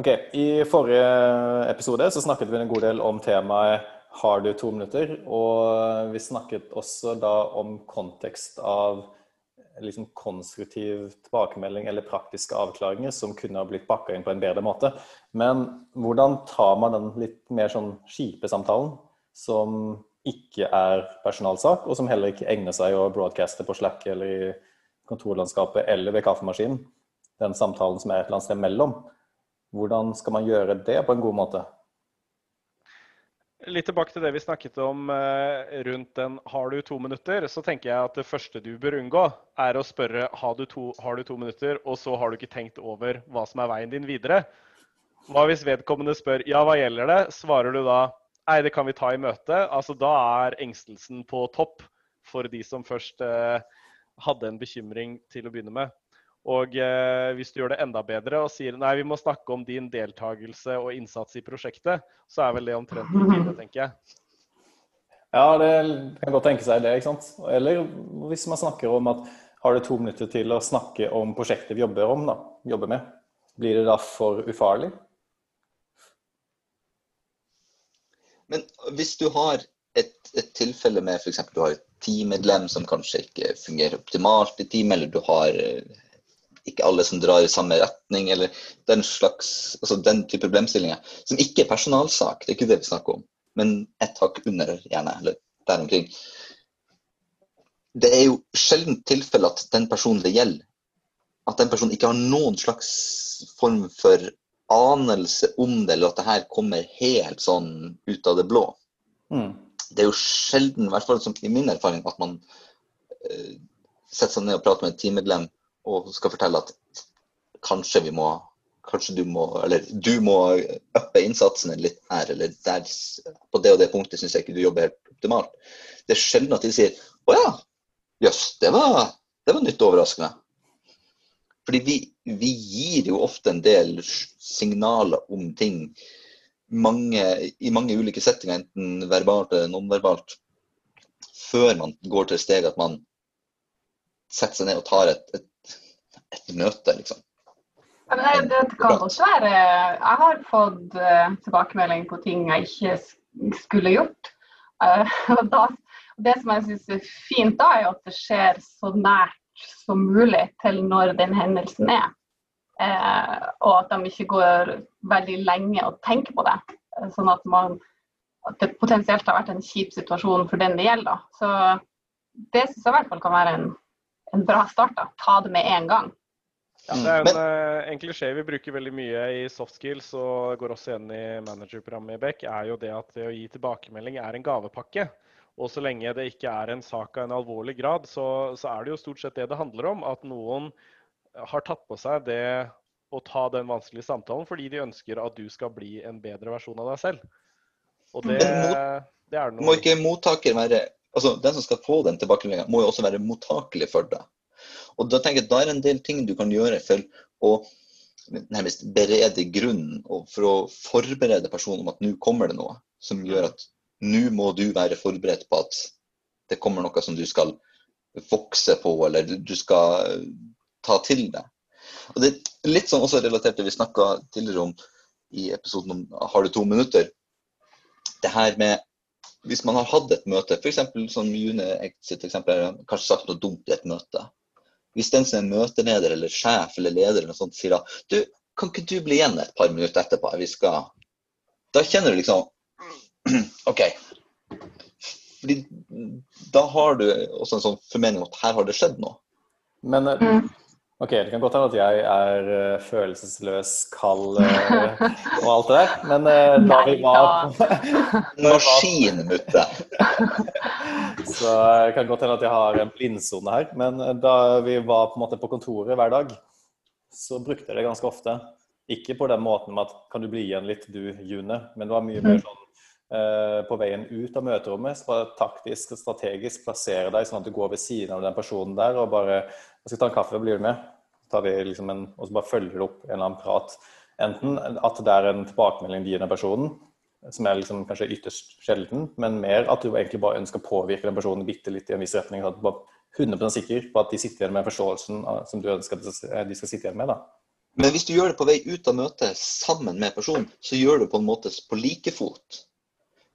Ok, I forrige episode så snakket vi en god del om temaet 'Har du to minutter?' Og vi snakket også da om kontekst av liksom konstruktiv tilbakemelding eller praktiske avklaringer som kunne ha blitt bakka inn på en bedre måte. Men hvordan tar man den litt mer sånn kjipe samtalen, som ikke er personalsak, og som heller ikke egner seg å broadcaste på Slack eller i kontorlandskapet eller ved kaffemaskinen? Den samtalen som er et eller annet sted mellom. Hvordan skal man gjøre det på en god måte? Litt tilbake til det vi snakket om eh, rundt den 'har du to minutter', så tenker jeg at det første du bør unngå, er å spørre har du, to, har du to minutter, og så har du ikke tenkt over hva som er veien din videre. Hva hvis vedkommende spør 'ja, hva gjelder det', svarer du da 'nei, det kan vi ta i møte'. Altså da er engstelsen på topp for de som først eh, hadde en bekymring til å begynne med. Og eh, hvis du gjør det enda bedre og sier nei, vi må snakke om din deltakelse og innsats i prosjektet, så er vel det omtrent rutine, tenker jeg. Ja, det kan godt tenke seg det. ikke sant? Eller hvis man snakker om at har du to minutter til å snakke om prosjektet vi jobber, om, da, jobber med, blir det da for ufarlig? Men hvis du har et, et tilfelle med f.eks. du har et teammedlem som kanskje ikke fungerer optimalt i team, eller du har ikke alle som drar i samme retning, eller den slags, altså den type problemstillinger. Som ikke er personalsak, det er ikke det vi snakker om, men et hakk under, gjerne, eller der omkring. Det er jo sjelden tilfelle at den personen det gjelder, at den personen ikke har noen slags form for anelse om det, eller at det her kommer helt sånn ut av det blå. Mm. Det er jo sjelden, i hvert fall i min erfaring, at man uh, setter seg ned og prater med et teammedlem og skal fortelle at kanskje vi må Kanskje du må Eller du må uppe innsatsen litt her, eller der På det og det punktet syns jeg ikke du jobber helt optimalt. Det er sjelden at de sier Å ja, jøss, det, det var nytt og overraskende. Fordi vi, vi, gir jo ofte en del signaler om ting mange, i mange ulike settinger, enten verbalt eller nonverbalt, før man går til steget at man setter seg ned og tar et, et et møte, liksom. Det, det, kan også være Jeg har fått uh, tilbakemelding på ting jeg ikke skulle gjort. Uh, og da, det som jeg syns er fint da, er at det skjer så nært som mulig til når den hendelsen er. Uh, og at de ikke går veldig lenge og tenker på det. Sånn at, man, at det potensielt har vært en kjip situasjon for den det gjelder. Så det syns jeg i hvert fall kan være en, en bra start. da. Ta det med en gang. Ja, det er en, uh, en klisjé vi bruker veldig mye i soft skills og går også igjen i managerprogrammet i Beck, er jo det at det å gi tilbakemelding er en gavepakke. Og så lenge det ikke er en sak av en alvorlig grad, så, så, er det jo stort sett det det handler om. At noen har tatt på seg det å ta den vanskelige samtalen fordi de ønsker at du skal bli en bedre versjon av deg selv. Og det, det er noe Må ikke mottaker være Altså, den som skal få den tilbakemeldinga, må jo også være mottakelig for det. Og da tenker jeg at da er det en del ting du kan gjøre for å nærmest berede grunnen og for å forberede personen om at nå kommer det noe som gjør at nå må du være forberedt på at det kommer noe som du skal vokse på, eller du skal ta til deg. Og Det er litt sånn også relatert til det vi snakka tidligere om i episoden om Har du to minutter? Det her med Hvis man har hatt et møte, f.eks. som June sitt eksempel, kanskje sagt noe dumt i et møte. Hvis den som er møteleder eller sjef eller leder eller noe sånt sier at du, kan ikke du bli igjen et par minutter etterpå? Vi skal Da kjenner du liksom OK. Fordi da har du også en sånn formening om at her har det skjedd noe. Men eh, mm. Ok, det kan godt hende at jeg er uh, følelsesløs, kald uh, og alt det der, men da vi var Maskinmutte. så det kan godt hende at jeg har en blindsone her. Men da vi var på på kontoret hver dag, så brukte jeg det ganske ofte. Ikke på den måten med at 'kan du bli igjen litt, du, June', men det var mye mer mm. sånn på veien ut av møterommet. Så var det taktisk og strategisk plassere deg sånn at du går ved siden av den personen der og bare jeg skal ta en kaffe, blir du med? Tar vi liksom en, og så bare følger du opp en eller annen prat. Enten at det er en tilbakemelding de gir den personen, som er liksom kanskje ytterst sjelden, men mer at du egentlig bare ønsker å påvirke den personen bitte litt i en viss retning. At du bare 100 sikker på at de sitter igjen med forståelsen som du ønsker at de skal sitte igjen med. da. Men hvis du gjør det på vei ut av møtet sammen med personen, så gjør du på en måte på like fot.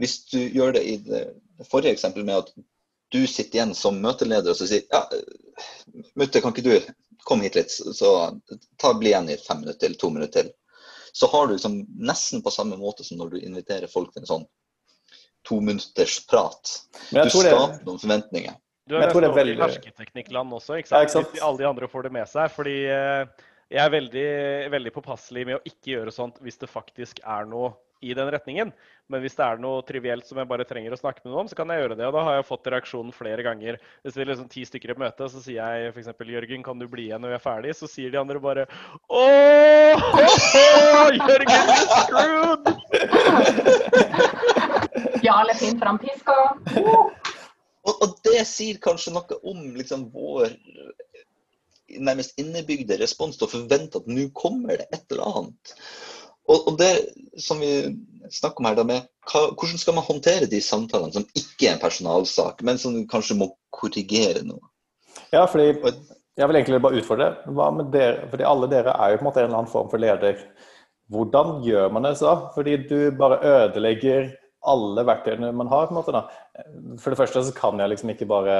Hvis du gjør det i det forrige eksempelet med at du sitter igjen som møteleder og så sier ja, mutter, kan ikke du komme hit litt, så ta, bli igjen i fem minutter eller to minutter til. Så har du liksom nesten på samme måte som når du inviterer folk til en sånn tominutters prat. Du skaper noen forventninger. Du har vært veldig... i hersketeknikkland også, ikke sant? Ja, ikke sant? Hvis alle de andre får det med seg. fordi eh, jeg er veldig, veldig påpasselig med å ikke gjøre sånt hvis det faktisk er noe i den retningen. Men hvis det er noe trivielt som jeg bare trenger å snakke med noen om, så kan jeg gjøre det. Og da har jeg fått reaksjonen flere ganger. Hvis vi er liksom ti stykker i møte, så sier jeg f.eks.: Jørgen, kan du bli igjen når vi er ferdig? Så sier de andre bare Åh, Jørgen is screwed! Jarle finner fram piska. Og, og, det sier kanskje noe om liksom, vår nærmest innebygde respons til å forvente at nå kommer det et eller annet. Og, og det som vi snakker om her, da med hva, hvordan skal man håndtere de samtalene som ikke er en personalsak, men som kanskje må korrigere noe? Ja, fordi jeg vil egentlig bare utfordre. Hva med dere? Fordi alle dere er jo på en måte en eller annen form for leder. Hvordan gjør man det så? Fordi du bare ødelegger alle verktøyene man har. på en måte da. For det første så kan jeg liksom ikke bare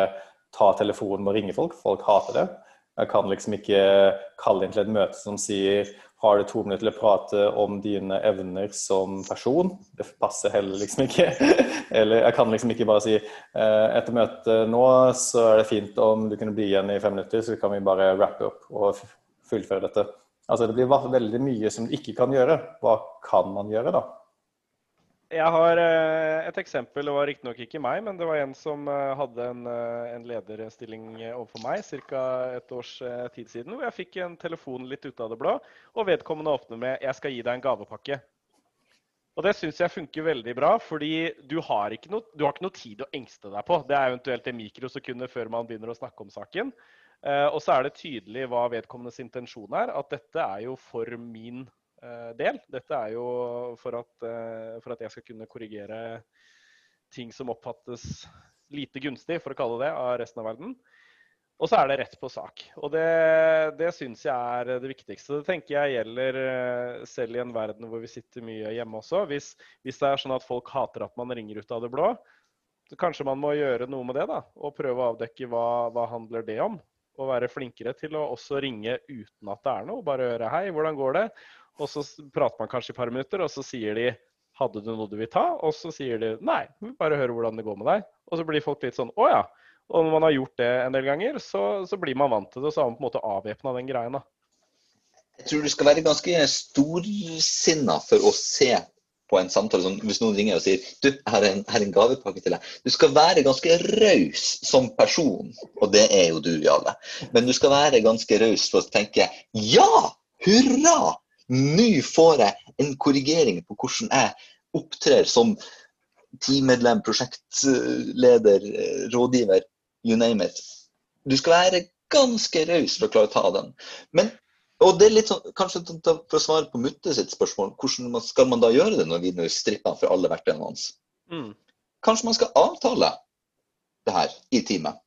ta telefonen og ringe folk. Folk hater det. Jeg kan liksom ikke kalle inn til et møte som sier har du to minutter til å prate om dine evner som person? Det passer heller liksom ikke. Eller jeg kan liksom ikke bare si eh, etter møtet nå så er det fint om du kunne bli igjen i fem minutter, så kan vi bare wrappe opp og fullføre dette. Altså Det blir veldig mye som du ikke kan gjøre. Hva kan man gjøre da? Jeg har eh, et eksempel. Det var riktignok ikke meg, men det var en som eh, hadde en, eh, en lederstilling overfor meg ca. et års tid siden. Hvor jeg fikk en telefon litt ut av det blå, og vedkommende åpner med 'Jeg skal gi deg en gavepakke'. Og Det syns jeg funker veldig bra, fordi du har, ikke noe, du har ikke noe tid å engste deg på. Det er eventuelt en mikrosekunder før man begynner å snakke om saken. Og så er det tydelig hva vedkommendes intensjon er. At dette er jo for min del. Dette er jo for at, eh, for at, jeg skal kunne korrigere ting som oppfattes lite gunstig, for å kalle det, av resten av verden. Og så er det rett på sak. Og det, det syns jeg er det viktigste. Det tenker jeg gjelder eh, selv i en verden hvor vi sitter mye hjemme også. Hvis, hvis det er sånn at folk hater at man ringer ut av det blå, så kanskje man må gjøre noe med det. da, Og prøve å avdekke hva, hva handler det om. Og være flinkere til å også ringe uten at det er noe. Bare høre 'hei, hvordan går det?' Og så prater man kanskje et par minutter, og så sier de 'hadde du noe du vil ta?' Og så sier de 'nei, vi bare høre hvordan det går med deg'. Og så blir folk litt sånn 'å ja'. Og når man har gjort det en del ganger, så, så blir man vant til det, og så har man på en måte avvæpna den greia. Jeg tror du skal være ganske storsinna for å se på en samtale som Hvis noen ringer og sier du, her er, en, her er en gavepakke til deg. Du skal være ganske raus som person, og det er jo du, Jarle. Men du skal være ganske raus for å tenke ja, hurra! Nå får jeg en korrigering på hvordan jeg opptrer som teammedlem, prosjektleder, rådgiver, you name it. Du skal være ganske raus for å klare å ta den. Men, og det er litt sånn, kanskje For å svare på Mutte sitt spørsmål, hvordan skal man da gjøre det når vi nå stripper fra alle verktøyene hans? Mm. Kanskje man skal avtale det her i teamet.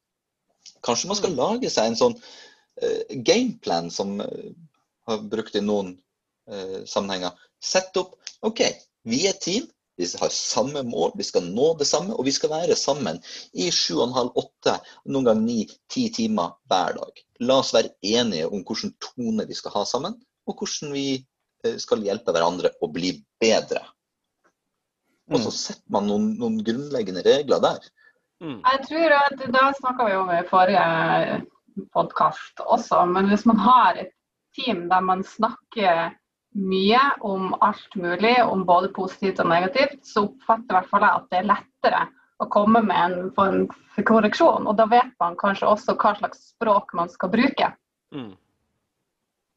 Kanskje man skal mm. lage seg en sånn uh, gameplan som uh, har brukt i noen sammenhenger. Sett opp OK, vi er team. Vi har samme mål, vi skal nå det samme, og vi skal være sammen i sju og en halv, åtte, noen ganger 9-10 timer hver dag. La oss være enige om hvilken tone vi skal ha sammen, og hvordan vi eh, skal hjelpe hverandre å bli bedre. Og så mm. setter man noen, noen grunnleggende regler der. Mm. Jeg tror at Da snakka vi om i forrige podkast også, men hvis man har et team der man snakker mye om alt mulig, om både positivt og negativt, så oppfatter i hvert fall jeg at det er lettere å komme med en form for korreksjon. Og da vet man kanskje også hva slags språk man skal bruke. Mm.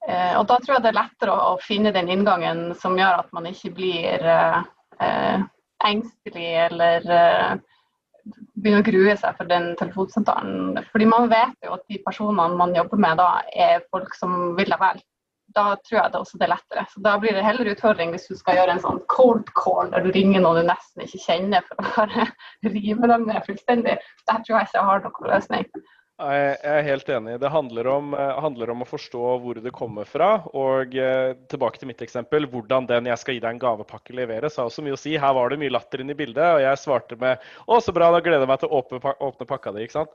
Eh, og da tror jeg det er lettere å, å, finne den inngangen som gjør at man ikke blir eh, eh engstelig eller eh, begynner å grue seg for den telefonsamtalen. Fordi man vet jo at de personene man jobber med da, er folk som vil deg vel da tror jeg det også det er lettere. Så Da blir det heller utfordring hvis du skal gjøre en sånn cold call der du ringer noen du nesten ikke kjenner for å bare rive dem ned fullstendig. Der tror jeg ikke jeg har noen løsning. Jeg er helt enig. Det handler om, eh, handler om, å forstå hvor det kommer fra. Og eh, tilbake til mitt eksempel. Hvordan den 'jeg skal gi deg en gavepakke' leveres, har også mye å si. Her var det mye latter inne i bildet, og jeg svarte med 'Å, så bra, da gleder jeg meg til å åpne, pakka di'. ikke sant?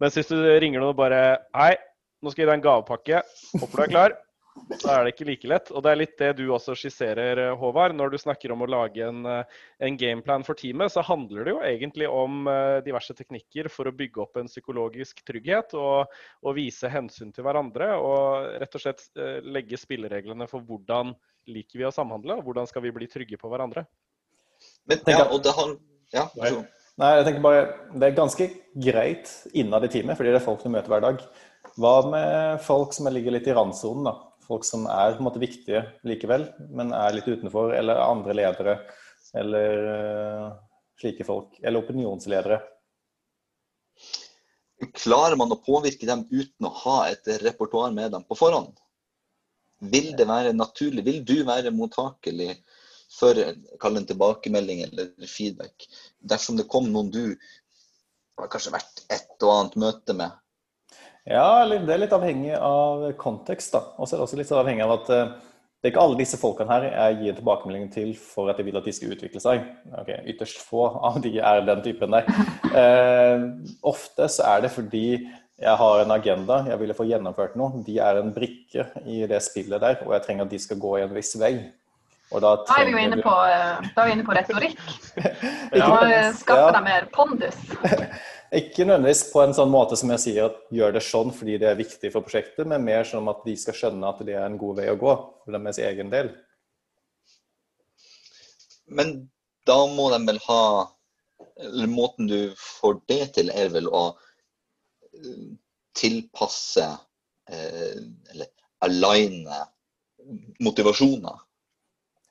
Mens hvis du ringer noen og bare 'Hei, nå skal jeg gi deg en gavepakke. Håper du er klar.' Så er det ikke like lett. Og det er litt det du også skisserer, eh, Håvard. Når du snakker om å lage en, eh, en gameplan for teamet, så handler det jo egentlig om eh, diverse teknikker for å bygge opp en psykologisk trygghet og, og vise hensyn til hverandre. Og rett og slett legge spillereglene for hvordan liker vi å samhandle, og hvordan skal vi bli trygge på hverandre. Men, ja, og det har, ja, Nei, jeg tenker bare, Det er ganske greit innad i teamet, fordi det er folk du møter hver dag. Hva med folk som ligger litt i randsonen? da? Folk som er på en måte viktige likevel, men er litt utenfor, eller andre ledere, eller uh, slike folk, eller opinionsledere. Klarer man å påvirke dem uten å ha et repertoar med dem på forhånd? Vil det være naturlig? Vil du være mottakelig for kall en tilbakemelding eller feedback dersom det kom noen du har kanskje vært et og annet møte med, ja, det er litt avhengig av kontekst. da. Og så er det også litt avhengig av at eh, det er ikke alle disse folkene her jeg gir tilbakemelding til for at jeg vil at de skal utvikle seg. Ok, Ytterst få av de er den typen der. Eh, ofte så er det fordi jeg har en agenda, jeg ville få gjennomført noe. De er en brikke i det spillet der, og jeg trenger at de skal gå i en viss vei. Da, da, er vi jo inne på, eh, er vi inne på retorikk. ja. Skaffe deg mer pondus. Ikke nødvendigvis på en sånn måte som jeg sier at gjør det sånn fordi det er viktig for prosjektet, men mer sånn at de skal skjønne at det er en god vei å gå for deres egen del. Men da må de vel ha Eller måten du får det til, er vel å eh, tilpasse eh, Eller aligne motivasjoner?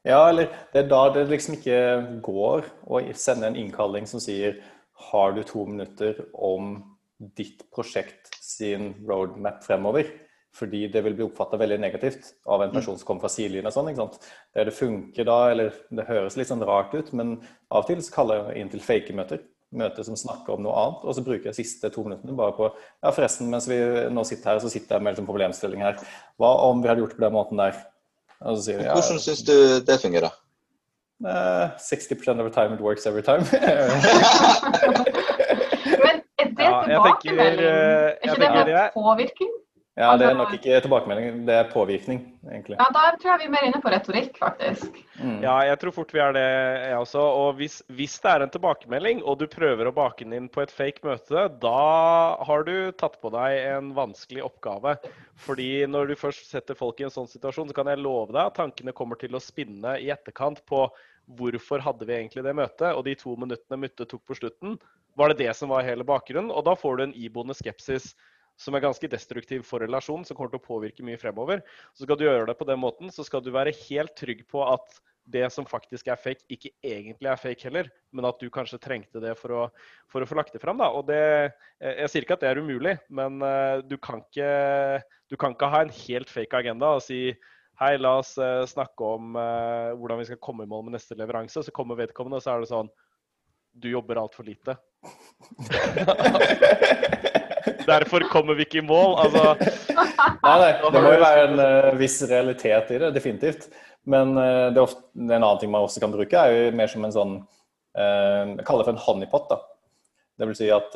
Ja, eller det er da det liksom ikke går å sende en innkalling som sier har du to minutter om ditt prosjekt sin roadmap fremover. Fordi det vil bli oppfatta veldig negativt av en person som kommer fra sidelinjen. og sånn, ikke sant? Det, det funker da, eller det høres litt sånn rart ut, men av og til så kaller jeg inn til fake-møter. Møter som snakker om noe annet, og så bruker jeg de siste to minuttene bare på Ja, forresten, mens vi nå sitter her, så sitter jeg med en liksom problemstilling her. Hva om vi hadde gjort det på den måten der? Og så sier de, ja, Hvordan syns du det fungerer? Uh, 60 of the time it works every time. Men er det ja, tilbakemelding? Tenker, uh, er ikke det med påvirkning? Ja, det er nok ikke tilbakemelding, det er påvirkning, egentlig. Ja, Da tror jeg vi er mer inne på retorikk, faktisk. Mm. Ja, jeg tror fort vi er det, jeg også. Og hvis, hvis, det er en tilbakemelding, og du prøver å bake den inn på et fake møte, da har du tatt på deg en vanskelig oppgave. Fordi når du først setter folk i en sånn situasjon, så kan jeg love deg at tankene kommer til å spinne i etterkant på hvorfor hadde vi egentlig det møtet, og de to minuttene Mutte tok på slutten, var det det som var hele bakgrunnen? Og da får du en iboende skepsis som er ganske destruktiv for relasjonen, som kommer til å påvirke mye fremover. Så skal du gjøre det på den måten, så skal du være helt trygg på at det som faktisk er fake, ikke egentlig er fake heller, men at du kanskje trengte det for å, for å få lagt det fram. Da. Og det, jeg sier ikke at det er umulig, men uh, du, kan ikke, du, kan ikke, ha en helt fake agenda og si hei, la oss uh, snakke om hvordan vi skal komme i mål med neste leveranse. Så kommer vedkommende, og så er det sånn du jobber altfor lite. Derfor kommer vi ikke i mål. Altså. Nei, nei, det må jo være en uh, viss realitet i det, definitivt. Men uh, det er ofte, en annen ting man også kan bruke, er jo mer som en sånn uh, Jeg kaller det for en honeypot. da. Det vil si at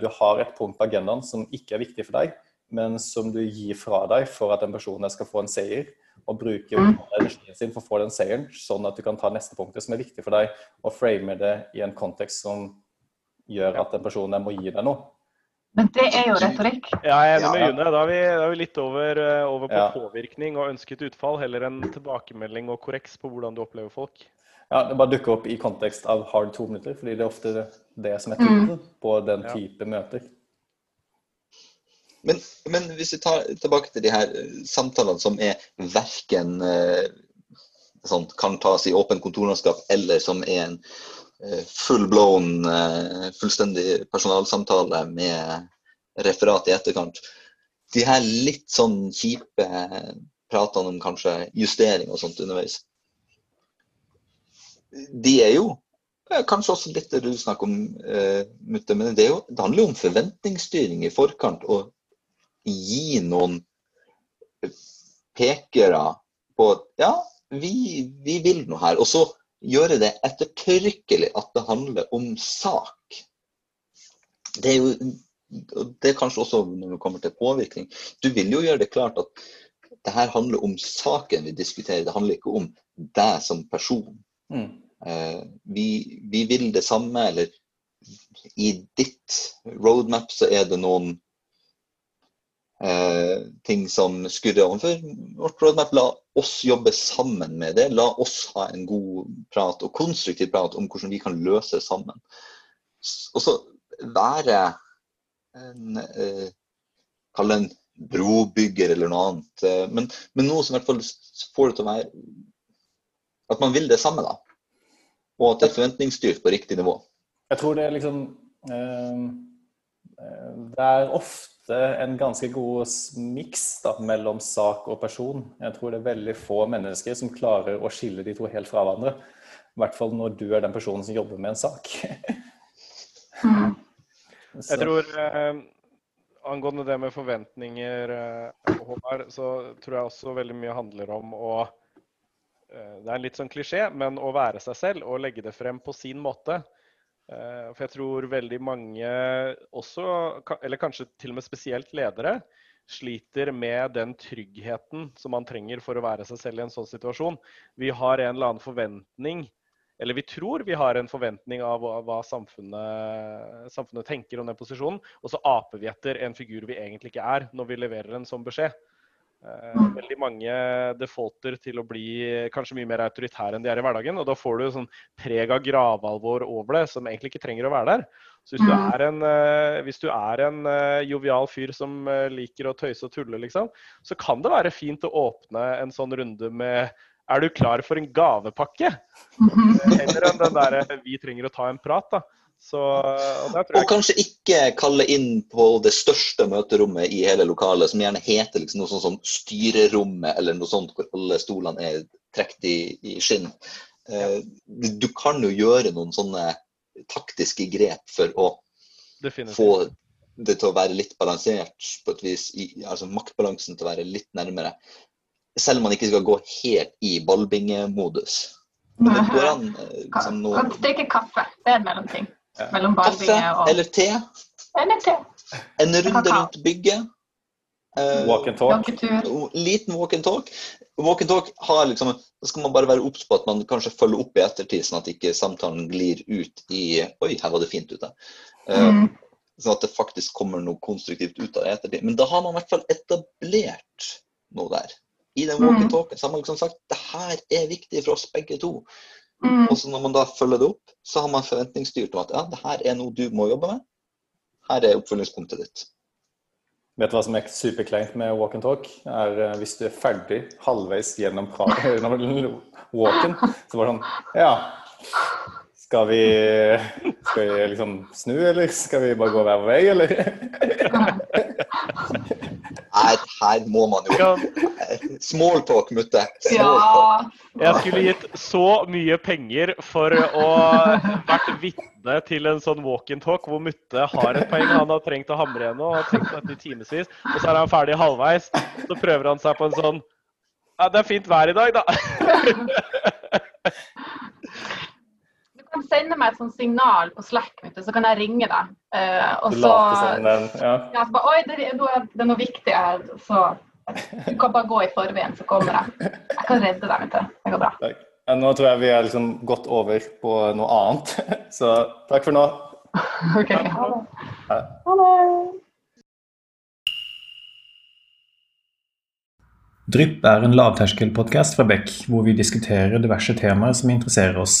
du har et punkt på agendaen som ikke er viktig for deg, men som du gir fra deg for at den personen skal få en seier. Og bruke mm. energien sin for å få den seieren, sånn at du kan ta neste punktet som er viktig for deg, og frame det i en kontekst som gjør at den personen må gi deg noe. Men det er jo retorikk. Ja, jeg er enig med June. Da er vi, da er vi litt over, eh, over på ja. påvirkning og ønsket utfall, heller enn tilbakemelding og korreks på hvordan du opplever folk. Ja, Det bare dukker opp i kontekst av hard to minutter, fordi det er ofte det som er tiden mm. på den type ja. møter. Men, men, hvis vi tar tilbake til de her eh, samtalene som er verken eh, sånn, kan tas i åpen kontorlandskap, eller som er en full-blown, eh, fullstendig personalsamtale med referat i etterkant. De her litt sånn kjipe pratene om kanskje justering og sånt underveis, de er jo Kanskje også litt det du snakker om, Mutte, men det, jo, det, handler jo om forventningsstyring i forkant. Og gi noen pekere på at ja, vi, vi vil noe her. Og så gjøre det ettertrykkelig at det handler om sak. Det er jo det er kanskje også når det kommer til påvirkning. Du vil jo gjøre det klart at det her handler om saken vi diskuterer, det handler ikke om deg som person. Mm. Eh, vi, vi, vil det samme, eller i ditt roadmap så er det noen eh, ting som skurrer overfor vårt roadmap. La oss jobbe sammen med det. La oss ha en god prat og konstruktiv prat om hvordan vi kan løse det sammen. Og så være en eh, Kall det en brobygger eller noe annet. Eh, men, men, noe som i hvert fall får det til å være At man vil det samme, da og at det er forventningsstyrt på riktig nivå. Jeg tror det er liksom eh, Det er ofte en ganske god miks mellom sak og person. Jeg tror det er veldig få mennesker som klarer å skille de to helt fra hverandre. I hvert fall når du er den personen som jobber med en sak. Mm. Jeg tror eh, Angående det med forventninger, eh, Håvard, så tror jeg også veldig mye handler om å Eh, det er en litt sånn klisjé, men å være seg selv og legge det frem på sin måte. Eh, for jeg tror veldig mange også, eller kanskje til og med spesielt ledere, sliter med den tryggheten som man trenger for å være seg selv i en sånn situasjon. Vi har en eller annen forventning, eller vi tror vi har en forventning av hva samfunnet, samfunnet tenker om den posisjonen, og så aper vi etter en figur vi egentlig ikke er når vi leverer en sånn beskjed. Eh, mm. veldig mange defaulter til å bli kanskje mye mer autoritære enn de er i hverdagen. Og da får du sånn preg av gravalvor over det, som egentlig ikke trenger å være der. Så hvis du mm. er en, hvis du er en uh, jovial fyr som liker å tøyse og tulle, liksom, så kan det være fint å åpne en sånn runde med Er du klar for en gavepakke? Heller enn den derre Vi trenger å ta en prat, da. Så, og, og, kanskje ikke kalle inn på det største møterommet i hele lokalet, som gjerne heter liksom noe sånt som styrerommet, eller noe sånt hvor alle stolene er trukket i, i, skinn. Eh, du kan jo gjøre noen sånne taktiske grep for å Definitivt. få det til å være litt balansert, på et vis, i, altså maktbalansen til å være litt nærmere. Selv om man ikke skal gå helt i ballbingemodus. Men det går an eh, liksom, noe... Kan stikke kaffe. Det er en mellomting. Mellom Kaffe og eller te. Eller te. En runde rundt bygget. Uh, walk and talk. Liten walk and talk. Walk and talk har liksom, Da skal man bare være obs på at man kanskje følger opp i ettertid, sånn at ikke samtalen glir ut i Oi, her var det fint ute. Uh, mm. Sånn at det faktisk kommer noe konstruktivt ut av det ettertid. Men da har man i hvert fall etablert noe der. I den walk and mm. talken så har man liksom sagt det her er viktig for oss begge to. Mm. Og så når man da følger det opp, så har man forventningsstyrt om at ja, det her er noe du må jobbe med. Her er oppfølgingspunktet ditt. Vet du hva som er superkleint med walk and talk? Er uh, Hvis du er ferdig halvveis gjennom walken, så bare sånn Ja, skal vi, skal vi liksom snu, eller skal vi bare gå hver vei, eller? Her, her må man jo Smalltalk, mutte. Ja. Jeg skulle gitt så mye penger for å vært vitne til en sånn walk-in-talk hvor mutte har et poeng han har trengt å hamre igjen og har tenkt på dette i timevis, og så er han ferdig halvveis. Så prøver han seg på en sånn Ja, det er fint vær i dag, da. Kan sende meg et sånt signal på Slack, så kan jeg ringe deg. Uh, og så, den, ja. ja, så bare, Oi, det, det, er noe viktig her. Så du kan bare gå i forveien, så kommer jeg. Jeg kan redde deg. vet du. Det går bra. Takk. Nå tror jeg vi har liksom gått over på noe annet, så takk for nå. OK. Ha det. Ha det. Drypp er en lavterskelpodkast fra Beck, hvor vi diskuterer diverse temaer som interesserer oss.